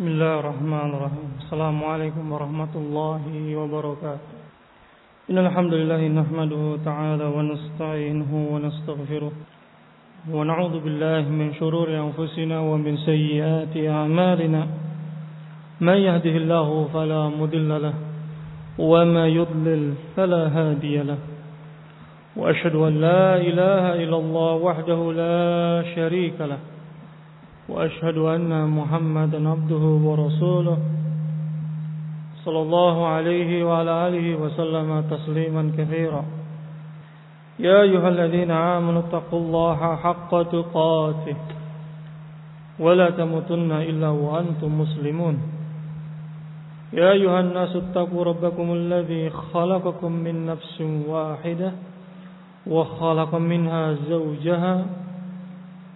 بسم الله الرحمن الرحيم السلام عليكم ورحمة الله وبركاته إن الحمد لله نحمده تعالى ونستعينه ونستغفره ونعوذ بالله من شرور أنفسنا ومن سيئات أعمالنا من يهده الله فلا مضل له وما يضلل فلا هادي له وأشهد أن لا إله إلا الله وحده لا شريك له وأشهد أن محمدا عبده ورسوله صلى الله عليه وعلى آله وسلم تسليما كثيرا. يا أيها الذين آمنوا اتقوا الله حق تقاته ولا تموتن إلا وأنتم مسلمون. يا أيها الناس اتقوا ربكم الذي خلقكم من نفس واحدة وخلق منها زوجها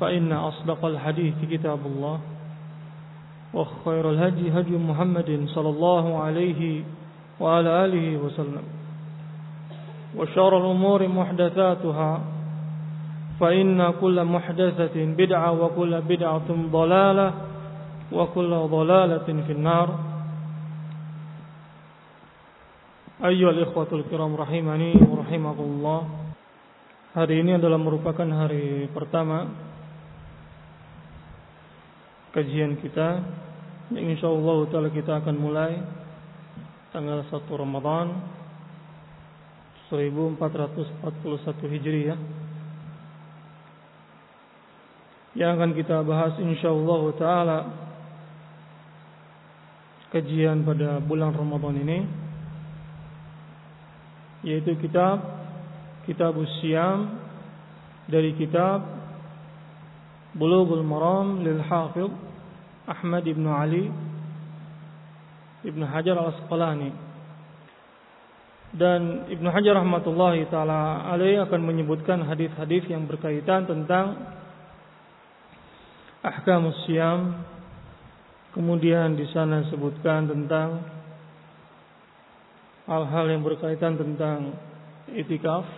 فإن أصدق الحديث كتاب الله وخير الهدي هدي محمد صلى الله عليه وعلى آله وسلم. وشر الأمور محدثاتها فإن كل محدثة بدعة وكل بدعة ضلالة وكل ضلالة في النار. أيها الإخوة الكرام رحمني ورحمكم الله. Hari ini adalah merupakan hari pertama kajian kita. Yang insyaallah taala kita akan mulai tanggal 1 Ramadan 1441 Hijriah. Yang akan kita bahas insyaallah taala kajian pada bulan Ramadan ini yaitu kitab Kitab Usyam dari kitab Bulughul Maram lil Hafidh Ahmad ibn Ali Ibn Hajar al-Asqalani. Dan Ibn Hajar rahmatullahi taala alaih akan menyebutkan hadis-hadis yang berkaitan tentang ahkam Usyam kemudian di sana disebutkan tentang hal-hal yang berkaitan tentang itikaf.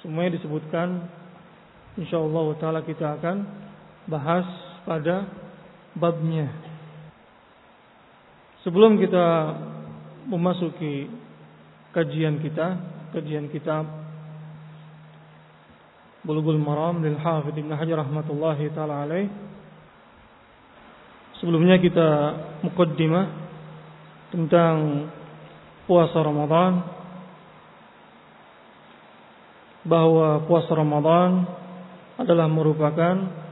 Semuanya disebutkan. Insyaallah taala kita akan bahas pada babnya. Sebelum kita memasuki kajian kita, kajian kitab Bulughul Maram lil Hafidz Ibnu Hajar rahmatullahi taala alaih. Sebelumnya kita mukaddimah tentang puasa Ramadan bahwa puasa Ramadan adalah merupakan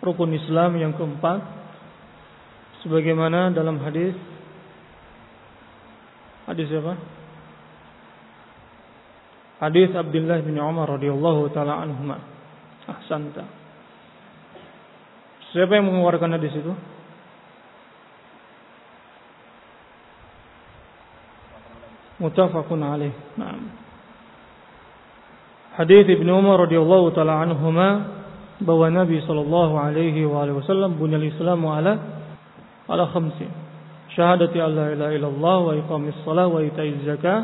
rukun Islam yang keempat sebagaimana dalam hadis hadis apa? Hadis Abdullah bin Umar radhiyallahu taala anhuma. Ahsanta. Siapa yang mengeluarkan hadis itu? Mutafaqun alaih. Naam. Hadis Ibnu Umar radhiyallahu taala anhuma bahwa Nabi sallallahu alaihi wasallam bunyal Islamu ala ala khamsin. Syahadati an la ilaha illallah wa iqamis shalah wa ita'iz zakah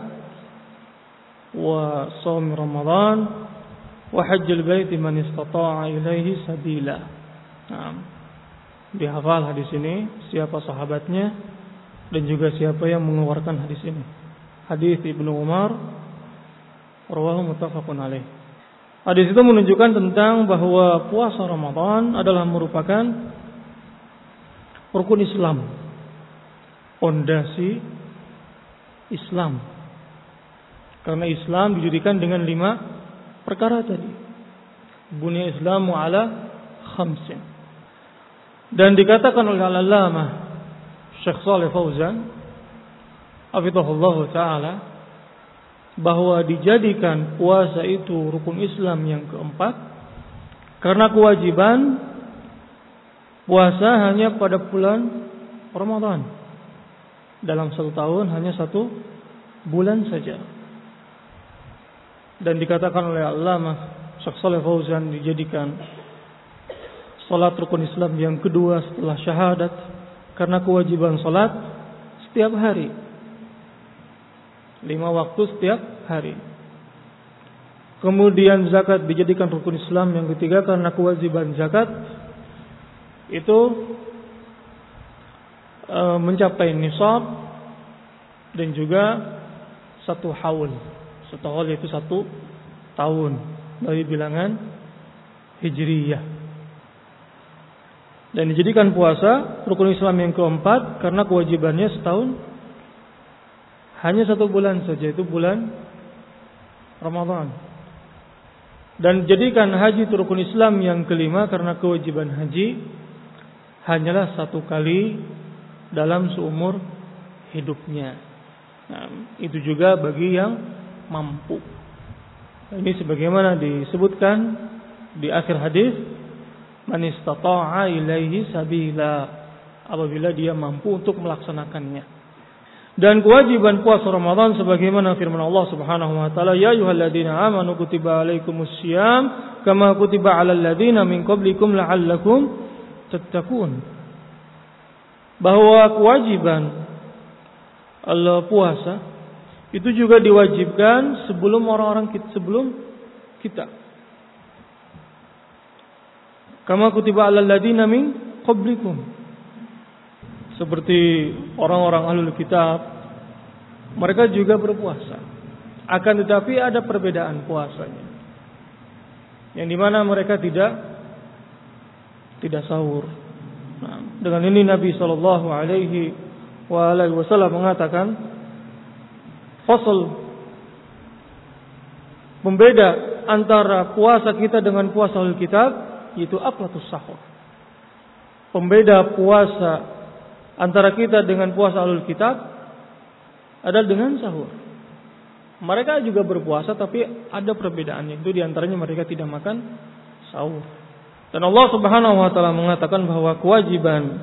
wa shaum Ramadan wa hajjul bait man istata'a ilaihi sabila. Nah, dihafal hadis ini siapa sahabatnya dan juga siapa yang mengeluarkan hadis ini. Hadis Ibnu Umar Rawahu muttafaqun alaih. Hadis itu menunjukkan tentang bahwa puasa Ramadan adalah merupakan rukun Islam. Pondasi Islam. Karena Islam didirikan dengan lima perkara tadi. Bunya Islamu ala khamsin. Dan dikatakan oleh Al-Allamah Syekh Saleh Fauzan Hafizahullah Ta'ala bahwa dijadikan puasa itu rukun Islam yang keempat karena kewajiban puasa hanya pada bulan Ramadan. Dalam satu tahun hanya satu bulan saja. Dan dikatakan oleh Allah Syekh Saleh Fauzan dijadikan salat rukun Islam yang kedua setelah syahadat karena kewajiban salat setiap hari. Lima waktu setiap hari. Kemudian zakat dijadikan rukun Islam yang ketiga karena kewajiban zakat itu e, mencapai nisab dan juga satu haul. Satu haul yaitu satu tahun dari bilangan hijriyah. Dan dijadikan puasa rukun Islam yang keempat karena kewajibannya setahun hanya satu bulan saja itu bulan Ramadan. Dan jadikan haji itu rukun Islam yang kelima karena kewajiban haji hanyalah satu kali dalam seumur hidupnya. Nah, itu juga bagi yang mampu. Ini sebagaimana disebutkan di akhir hadis, man istata'a ilaihi sabila apabila dia mampu untuk melaksanakannya. Dan kewajiban puasa Ramadan sebagaimana firman Allah Subhanahu wa taala, "Ya ayyuhalladzina amanu kutiba alaikumus syiyam kama kutiba 'alal ladzina min qablikum la'allakum tattaqun." Bahwa kewajiban Allah puasa itu juga diwajibkan sebelum orang-orang kita sebelum kita. Kama kutiba 'alal ladzina min qablikum seperti orang-orang ahlul kitab mereka juga berpuasa. Akan tetapi ada perbedaan puasanya. Yang di mana mereka tidak tidak sahur. Nah, dengan ini Nabi Shallallahu Alaihi Wasallam mengatakan fasal pembeda antara puasa kita dengan puasa ahlul kitab yaitu aklatus sahur. Pembeda puasa antara kita dengan puasa alul kitab adalah dengan sahur. Mereka juga berpuasa tapi ada perbedaannya. Itu di antaranya mereka tidak makan sahur. Dan Allah Subhanahu wa taala mengatakan bahwa kewajiban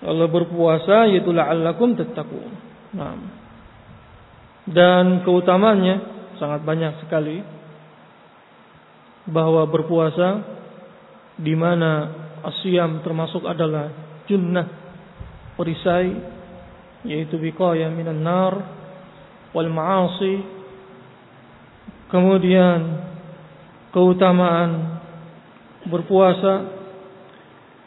Allah berpuasa yaitu la'allakum tattaqun. Nah. Dan keutamaannya sangat banyak sekali bahwa berpuasa di mana asyam termasuk adalah junnah perisai yaitu wiqayah minan nar wal ma'asi kemudian keutamaan berpuasa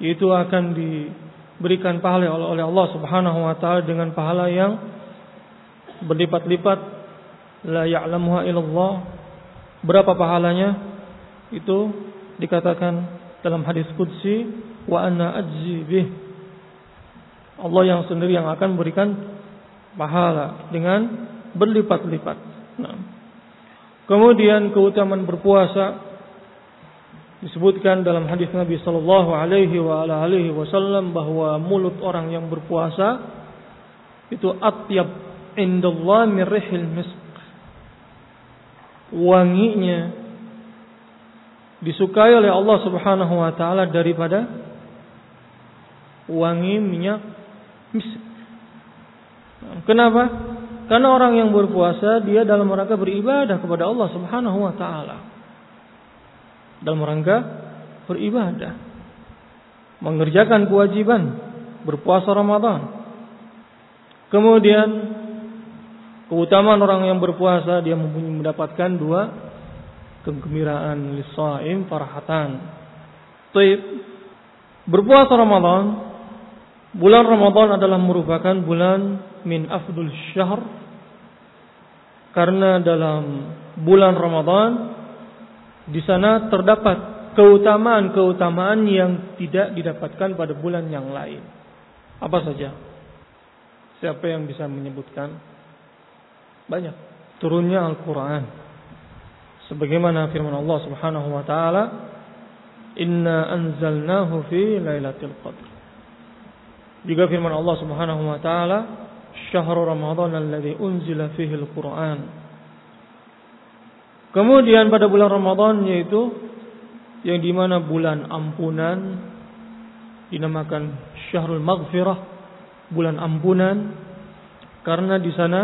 itu akan diberikan pahala oleh Allah Subhanahu wa taala dengan pahala yang berlipat-lipat. La ya'lamuha illallah. Berapa pahalanya? Itu dikatakan dalam hadis qudsi wa anna ajzi bih Allah yang sendiri yang akan memberikan pahala dengan berlipat-lipat. Nah. Kemudian keutamaan berpuasa disebutkan dalam hadis Nabi Shallallahu Alaihi Wasallam bahwa mulut orang yang berpuasa itu atyab indallah mirrihil misk wanginya disukai oleh Allah Subhanahu wa taala daripada wangi minyak Kenapa? Karena orang yang berpuasa dia dalam rangka beribadah kepada Allah Subhanahu wa taala. Dalam rangka beribadah. Mengerjakan kewajiban berpuasa Ramadan. Kemudian keutamaan orang yang berpuasa dia mendapatkan dua kegembiraan lisaim farahatan. Taib berpuasa Ramadan Bulan Ramadan adalah merupakan bulan min afdul syahr karena dalam bulan Ramadan di sana terdapat keutamaan-keutamaan yang tidak didapatkan pada bulan yang lain. Apa saja? Siapa yang bisa menyebutkan? Banyak. Turunnya Al-Qur'an. Sebagaimana firman Allah Subhanahu wa taala, "Inna anzalnahu fi lailatul qadr." Juga firman Allah Subhanahu wa taala, "Syahrul Ramadan alladzi unzila fihi al-Qur'an." Kemudian pada bulan Ramadan yaitu yang di mana bulan ampunan dinamakan Syahrul Maghfirah, bulan ampunan karena di sana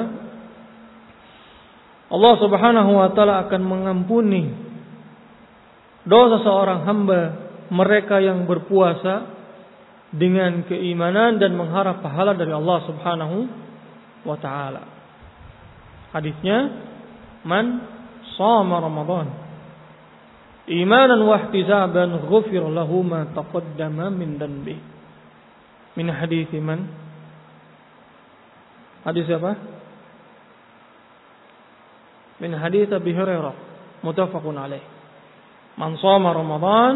Allah Subhanahu wa taala akan mengampuni dosa seorang hamba mereka yang berpuasa dengan keimanan dan mengharap pahala dari Allah Subhanahu wa taala. Hadisnya man shama Ramadan imanan wa ihtisaban ghufir lahu ma taqaddama min dhanbi. Min hadis man? Hadis apa? Min hadis Abi Hurairah muttafaqun alaih. Man shama Ramadan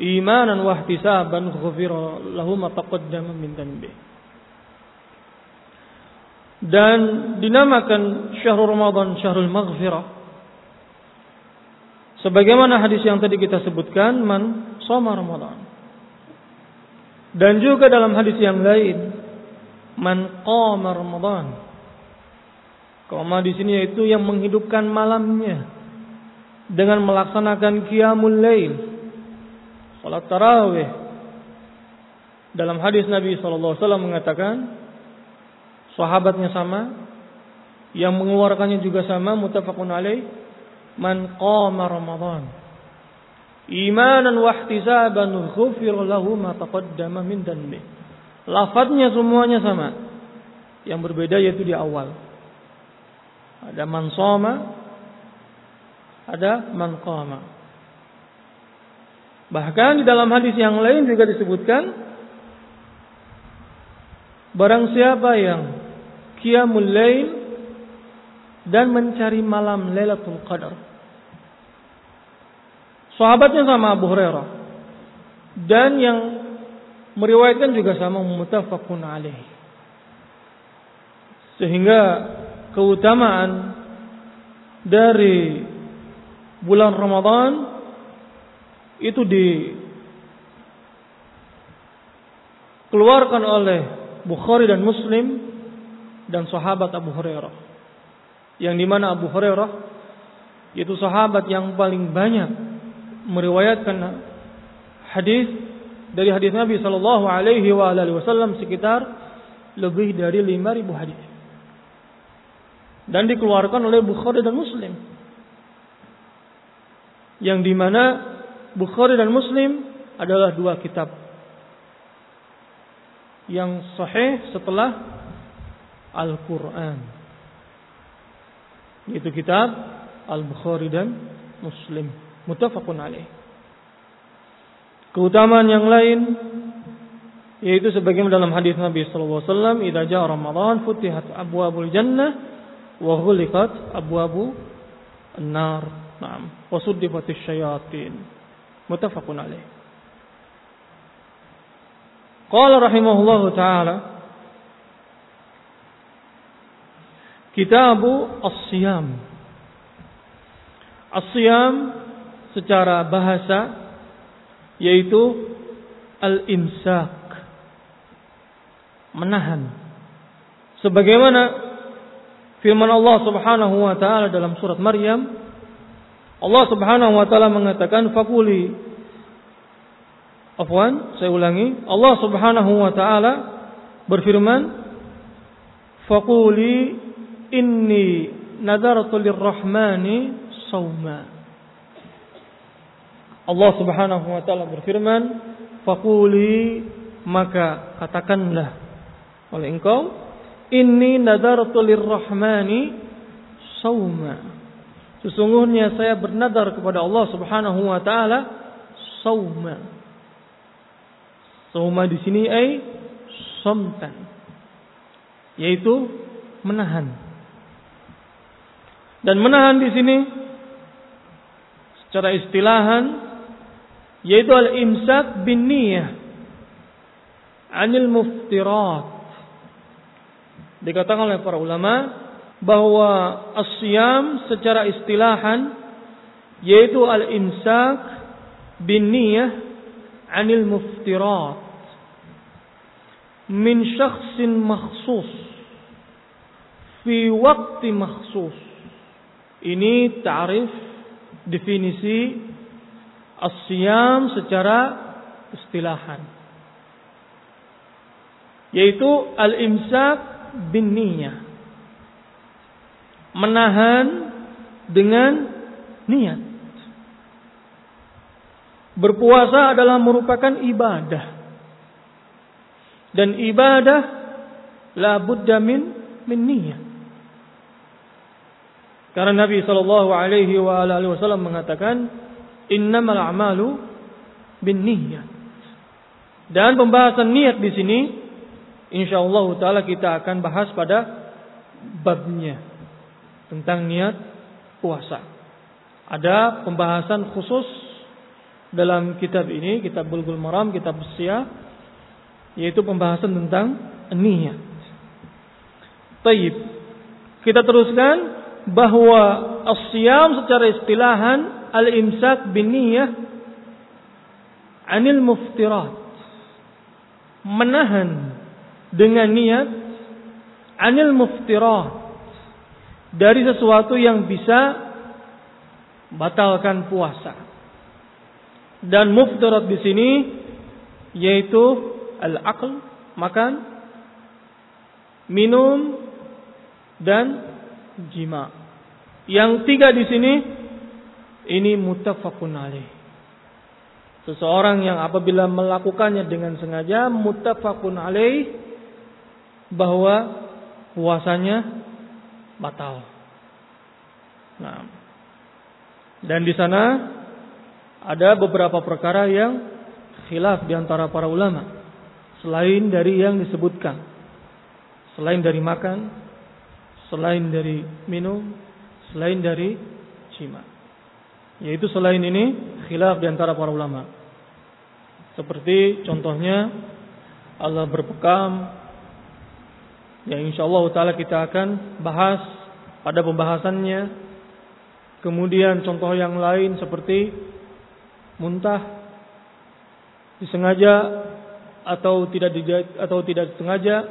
imanan wa ihtisaban ghufira lahu ma taqaddama min dhanbi. Dan dinamakan syahrul Ramadan syahrul maghfirah. Sebagaimana hadis yang tadi kita sebutkan, man shoma Ramadan. Dan juga dalam hadis yang lain, man qama Ramadan. Qama di sini yaitu yang menghidupkan malamnya dengan melaksanakan qiyamul lail salat tarawih. Dalam hadis Nabi SAW mengatakan sahabatnya sama, yang mengeluarkannya juga sama, mutafakun alaih, man qama Ramadan imanan wa ihtisaban ghufir lahu ma taqaddama min dhanbi. Lafadznya semuanya sama. Yang berbeda yaitu di awal. Ada man soma, ada man qama. Bahkan di dalam hadis yang lain juga disebutkan barang siapa yang qiyamul lail dan mencari malam Lailatul Qadar. Sahabatnya sama Abu Hurairah. Dan yang meriwayatkan juga sama muttafaqun alaih. Sehingga keutamaan dari bulan Ramadan itu dikeluarkan oleh Bukhari dan Muslim dan sahabat Abu Hurairah. Yang di mana Abu Hurairah itu sahabat yang paling banyak meriwayatkan hadis dari hadis Nabi Shallallahu Alaihi Wasallam sekitar lebih dari 5000 hadis dan dikeluarkan oleh Bukhari dan Muslim yang di mana Bukhari dan Muslim adalah dua kitab yang sahih setelah Al-Quran. Itu kitab Al-Bukhari dan Muslim. Mutafakun alaih. Keutamaan yang lain yaitu sebagaimana dalam hadis Nabi sallallahu alaihi wasallam, "Idza jaa Ramadan futihat jannah wa ghuliqat abwabu an-nar." Naam, wa syayatin. Muttafaqun alaih. Qala rahimahullahu taala Kitabu As-Siyam. As-Siyam secara bahasa yaitu al-imsak. Menahan. Sebagaimana firman Allah Subhanahu wa taala dalam surat Maryam Allah Subhanahu wa taala mengatakan fakuli Afwan, saya ulangi. Allah Subhanahu wa taala berfirman, "Faquli inni nadartu lirrahmani sauma." Allah Subhanahu wa taala berfirman, "Faquli maka katakanlah oleh engkau, inni nadartu lirrahmani sauma." Sesungguhnya saya bernadar kepada Allah Subhanahu wa taala sauma. Sauma di sini ai somtan. Yaitu menahan. Dan menahan di sini secara istilahan yaitu al-imsak bin niyah anil muftirat. Dikatakan oleh para ulama bahwa asyam secara istilahan yaitu al-imsak bin niyah anil muftirat min syakhsin makhsus fi waktu makhsus ini ta'rif definisi asyam secara istilahan yaitu al-imsak bin niyah. Menahan dengan niat. Berpuasa adalah merupakan ibadah. Dan ibadah la budda min min niyah. Karena Nabi Shallallahu Alaihi Wasallam mengatakan, innamal a'malu bin niyyah. Dan pembahasan niat di sini, insya Allah Taala kita akan bahas pada babnya tentang niat puasa. Ada pembahasan khusus dalam kitab ini, kitab Bulgul Maram, kitab Syiah, yaitu pembahasan tentang niat. Taib. Kita teruskan bahwa asyam secara istilahan al-imsak bin niyah anil muftirat menahan dengan niat anil muftirat dari sesuatu yang bisa batalkan puasa. Dan muftirat di sini yaitu al-aql, makan, minum dan jima. Yang tiga di sini ini mutafakun alaih. Seseorang yang apabila melakukannya dengan sengaja mutafakun alaih bahwa puasanya batal. Nah, dan di sana ada beberapa perkara yang khilaf di antara para ulama selain dari yang disebutkan. Selain dari makan, selain dari minum, selain dari jima. Yaitu selain ini khilaf di antara para ulama. Seperti contohnya Allah berpekam yang insyaallah taala kita akan bahas pada pembahasannya. Kemudian contoh yang lain seperti muntah disengaja atau tidak atau tidak disengaja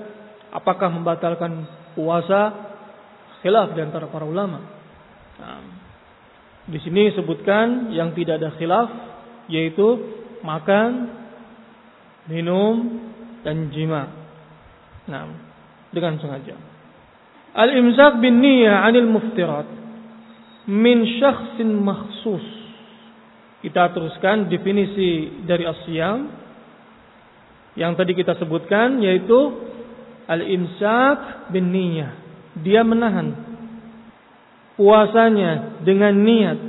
apakah membatalkan puasa khilaf di antara para ulama. Nah, di sini disebutkan yang tidak ada khilaf yaitu makan, minum dan jima. Nah, dengan sengaja. Al-imsak bin niyah 'anil muftirat min syakhsin makhsus. Kita teruskan definisi dari asyam yang tadi kita sebutkan yaitu al-imsak bin niyah. Dia menahan puasanya dengan niat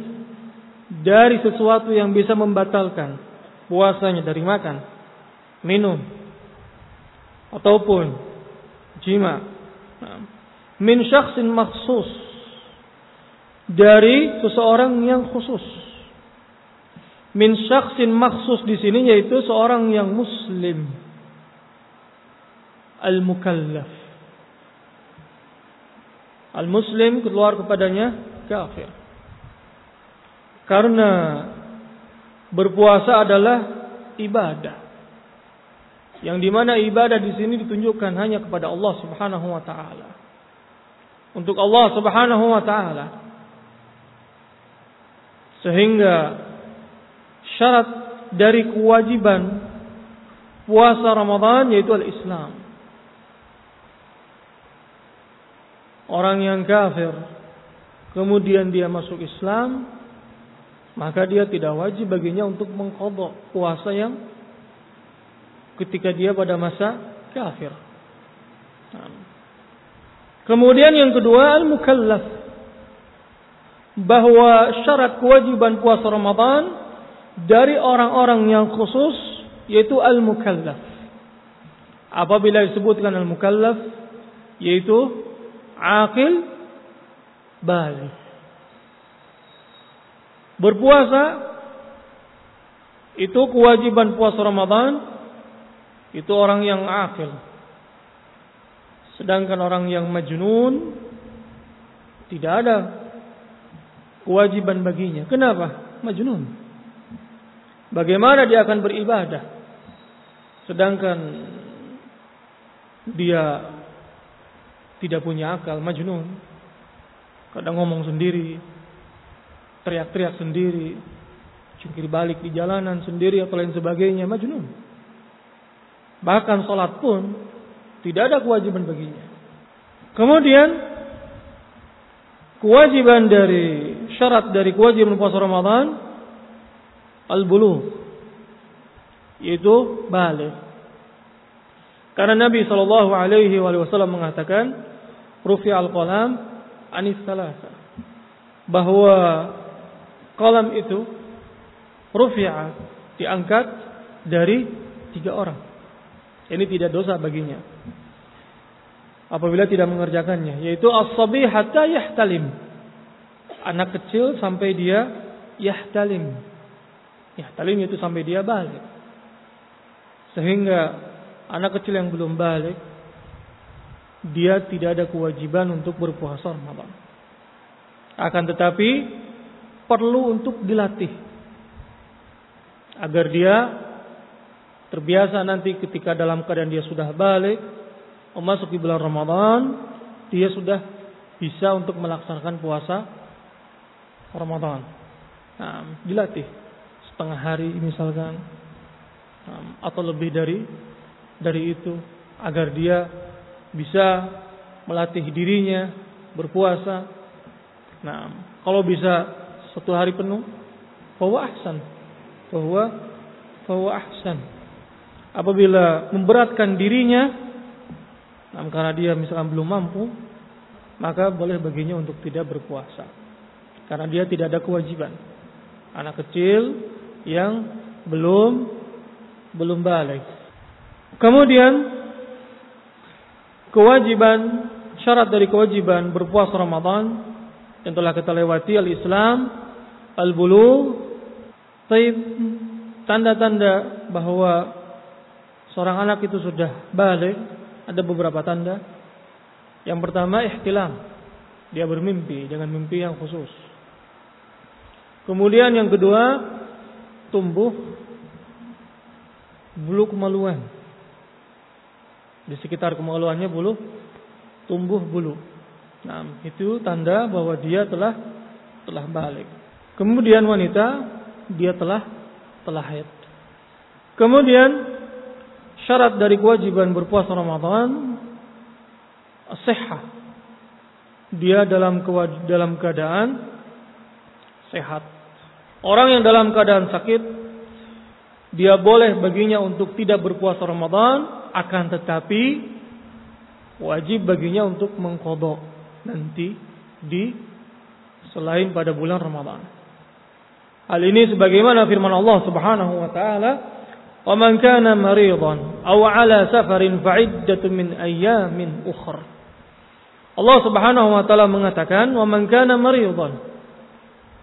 dari sesuatu yang bisa membatalkan puasanya dari makan, minum, ataupun jima. Min syaksin maksus dari seseorang yang khusus. Min syaksin maksus di sini yaitu seorang yang muslim. Al-mukallaf. Al-Muslim keluar kepadanya kafir. Karena berpuasa adalah ibadah. Yang di mana ibadah di sini ditunjukkan hanya kepada Allah Subhanahu wa taala. Untuk Allah Subhanahu wa taala. Sehingga syarat dari kewajiban puasa Ramadan yaitu al-Islam. orang yang kafir kemudian dia masuk Islam maka dia tidak wajib baginya untuk mengkodok puasa yang ketika dia pada masa kafir. Kemudian yang kedua al-mukallaf bahwa syarat kewajiban puasa Ramadan dari orang-orang yang khusus yaitu al-mukallaf. Apabila disebutkan al-mukallaf yaitu akil, balik. Berpuasa itu kewajiban puasa Ramadan itu orang yang akil. Sedangkan orang yang majnun tidak ada kewajiban baginya. Kenapa? Majnun. Bagaimana dia akan beribadah? Sedangkan dia tidak punya akal, majnun. Kadang ngomong sendiri, teriak-teriak sendiri, cungkir balik di jalanan sendiri atau lain sebagainya, majnun. Bahkan sholat pun Tidak ada kewajiban baginya. Kemudian kewajiban dari syarat dari kewajiban puasa Ramadan al-bulugh yaitu balik. Karena Nabi Shallallahu Alaihi Wasallam mengatakan, rufi al qalam anis salasa bahwa kolam itu rufi'a diangkat dari tiga orang. Ini tidak dosa baginya. Apabila tidak mengerjakannya, yaitu as-sabi hatta yahtalim. Anak kecil sampai dia yahtalim. Yahtalim itu sampai dia balik. Sehingga anak kecil yang belum balik dia tidak ada kewajiban untuk berpuasa Ramadan. Akan tetapi perlu untuk dilatih agar dia terbiasa nanti ketika dalam keadaan dia sudah balik memasuki bulan Ramadan dia sudah bisa untuk melaksanakan puasa Ramadan. Nah, dilatih setengah hari misalkan atau lebih dari dari itu agar dia bisa melatih dirinya berpuasa. Nah, kalau bisa satu hari penuh, bahwa ahsan, bahwa bahwa ahsan. Apabila memberatkan dirinya, karena dia misalkan belum mampu, maka boleh baginya untuk tidak berpuasa. Karena dia tidak ada kewajiban. Anak kecil yang belum belum balik. Kemudian kewajiban syarat dari kewajiban berpuasa Ramadan yang telah kita lewati al-Islam, al-bulu, tanda-tanda bahwa seorang anak itu sudah balik ada beberapa tanda. Yang pertama ihtilam. Dia bermimpi dengan mimpi yang khusus. Kemudian yang kedua tumbuh bulu kemaluan. Di sekitar kemaluannya bulu tumbuh bulu. Nah, itu tanda bahwa dia telah telah balik. Kemudian wanita dia telah telah haid. Kemudian syarat dari kewajiban berpuasa Ramadan sehat. Dia dalam dalam keadaan sehat. Orang yang dalam keadaan sakit dia boleh baginya untuk tidak berpuasa Ramadan, akan tetapi wajib baginya untuk mengkodok nanti di selain pada bulan Ramadan. Hal ini sebagaimana firman Allah Subhanahu wa taala, "Wa man kana maridan aw 'ala safarin fa'iddatun min ayyamin ukhra." Allah Subhanahu wa taala mengatakan, "Wa man kana maridan"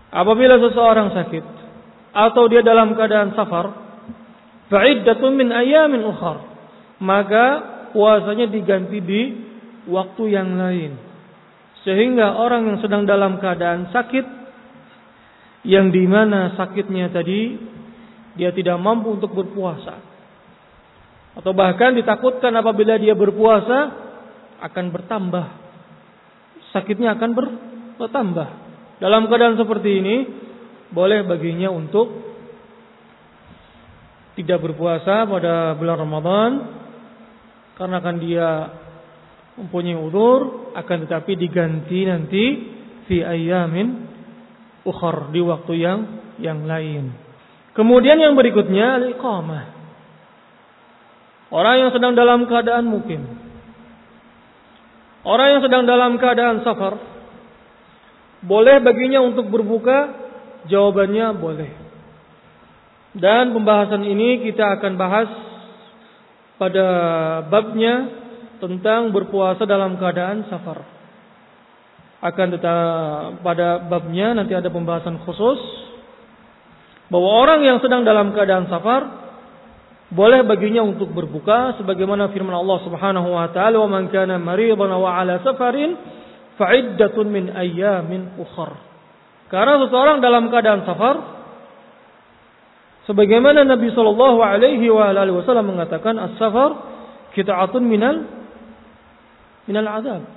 Apabila seseorang sakit atau dia dalam keadaan safar, Fa'iddatun min ayamin ukhar. Maka puasanya diganti di waktu yang lain. Sehingga orang yang sedang dalam keadaan sakit yang di mana sakitnya tadi dia tidak mampu untuk berpuasa. Atau bahkan ditakutkan apabila dia berpuasa akan bertambah. Sakitnya akan bertambah. Dalam keadaan seperti ini boleh baginya untuk tidak berpuasa pada bulan Ramadan karena kan dia mempunyai udur akan tetapi diganti nanti fi ayamin ukhar di waktu yang yang lain. Kemudian yang berikutnya al-iqamah. Orang yang sedang dalam keadaan mukim. Orang yang sedang dalam keadaan safar boleh baginya untuk berbuka? Jawabannya boleh. Dan pembahasan ini kita akan bahas pada babnya tentang berpuasa dalam keadaan safar. Akan tetap pada babnya nanti ada pembahasan khusus bahwa orang yang sedang dalam keadaan safar boleh baginya untuk berbuka sebagaimana firman Allah Subhanahu wa taala wa man kana maridan wa ala safarin fa'iddatun min ayyamin ukhra. Karena seseorang dalam keadaan safar Sebagaimana Nabi Shallallahu Alaihi Wasallam mengatakan as-safar atun minal minal azab.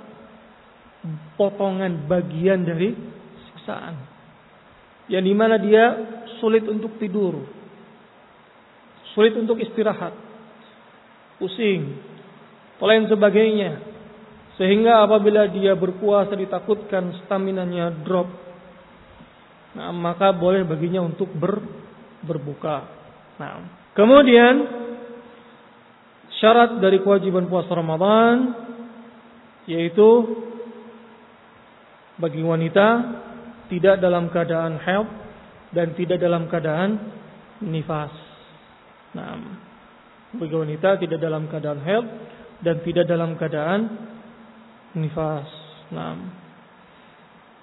Potongan bagian dari siksaan. Yang di mana dia sulit untuk tidur. Sulit untuk istirahat. Pusing. lain sebagainya. Sehingga apabila dia berpuasa ditakutkan stamina-nya drop, nah, maka boleh baginya untuk ber, berbuka. Nah, kemudian syarat dari kewajiban puasa Ramadan yaitu bagi wanita tidak dalam keadaan haid dan tidak dalam keadaan nifas. Nah, bagi wanita tidak dalam keadaan haid dan tidak dalam keadaan nifas. Nah,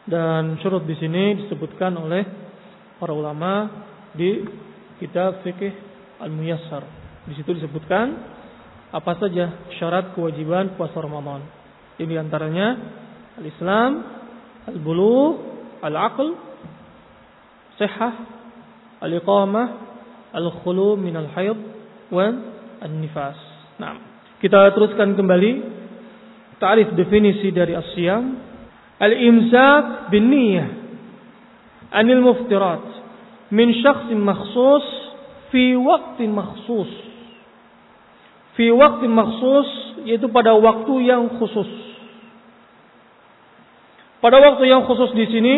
dan syurut di sini disebutkan oleh para ulama di kitab fikih Al-Muyassar. Di situ disebutkan apa saja syarat kewajiban puasa Ramadan. Ini antaranya al-Islam, al-bulugh, al-aql, sihah, al-iqamah, al-khulu min al-haid wa an-nifas. Nah, kita teruskan kembali tarif definisi dari asyam. Al-imsak bin niyah anil muftirat min syakhsin makhsus fi waktin makhsus. Fi waktin makhsus yaitu pada waktu yang khusus. Pada waktu yang khusus di sini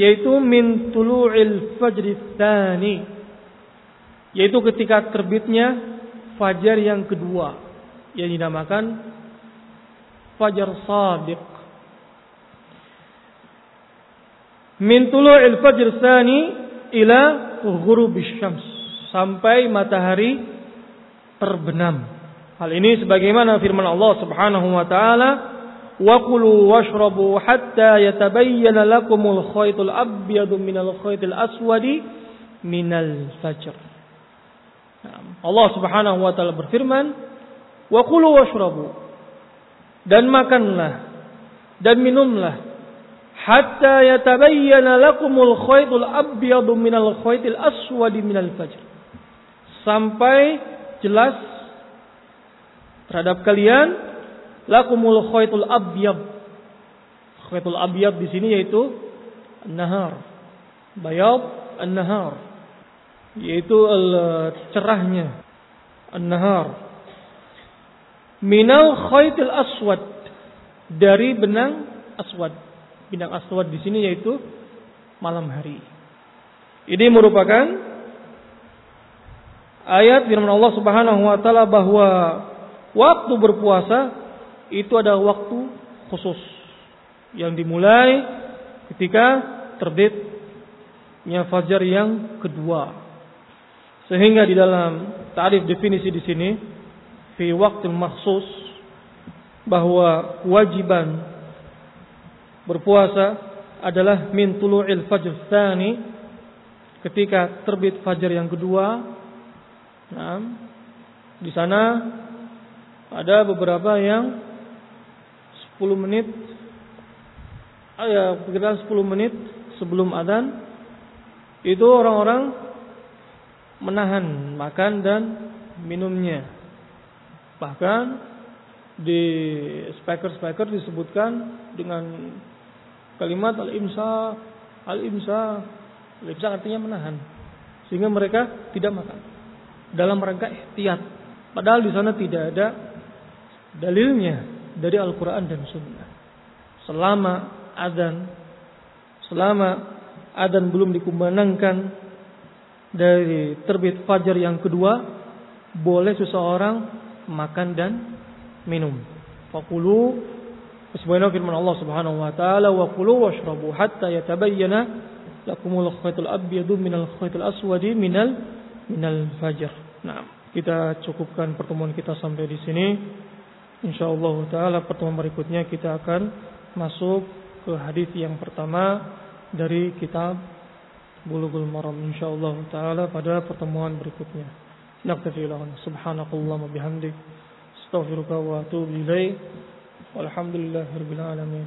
yaitu min tulu'il fajr tsani. Yaitu ketika terbitnya fajar yang kedua. Yang dinamakan fajar sadiq. Min tulu'il fajr tsani ila ghurubisy syams. Sampai matahari terbenam. Hal ini sebagaimana firman Allah Subhanahu wa taala وكلوا واشربوا حتى يتبين لكم الخيط الأبيض من الخيط الأسود من الفجر Allah subhanahu wa ta'ala berfirman wa kulu washrabu dan makanlah dan minumlah hatta yatabayyana lakumul khaytul abyadu minal khaytil aswadi minal fajr sampai jelas terhadap kalian lakumul khaytul abyad. Khaytul abyad di sini yaitu nahar. Bayad an-nahar. Yaitu cerahnya an-nahar. Minal khaytil aswad dari benang aswad. Benang aswad di sini yaitu malam hari. Ini merupakan ayat firman Allah Subhanahu wa taala bahwa waktu berpuasa itu ada waktu khusus yang dimulai ketika terbitnya fajar yang kedua. Sehingga di dalam tarif definisi di sini fi waktu maksus bahwa kewajiban berpuasa adalah min tulu'il fajr tsani ketika terbit fajar yang kedua. Nah, di sana ada beberapa yang 10 menit ah, ya kira 10 menit sebelum adzan itu orang-orang menahan makan dan minumnya. Bahkan di speaker-speaker disebutkan dengan kalimat al-imsa al-imsa. Al-imsa artinya menahan sehingga mereka tidak makan. Dalam rangka ihtiyat. Padahal di sana tidak ada dalilnya dari Al-Quran dan Sunnah. Selama adzan, selama adzan belum dikumandangkan dari terbit fajar yang kedua, boleh seseorang makan dan minum. Fakulu sebagaimana firman Allah Subhanahu wa taala wa kulu washrabu hatta yatabayyana lakumul khaytul abyadu minal khaytul aswadi minal minal fajr. Nah, kita cukupkan pertemuan kita sampai di sini. Insyaallah taala pertemuan berikutnya kita akan masuk ke hadis yang pertama dari kitab Bulughul Maram insyaallah taala pada pertemuan berikutnya. Naktafi lahun subhanakallahumma bihamdik astaghfiruka wa atubu ilaik. Walhamdulillahirabbil alamin.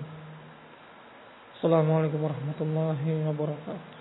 Assalamualaikum warahmatullahi wabarakatuh.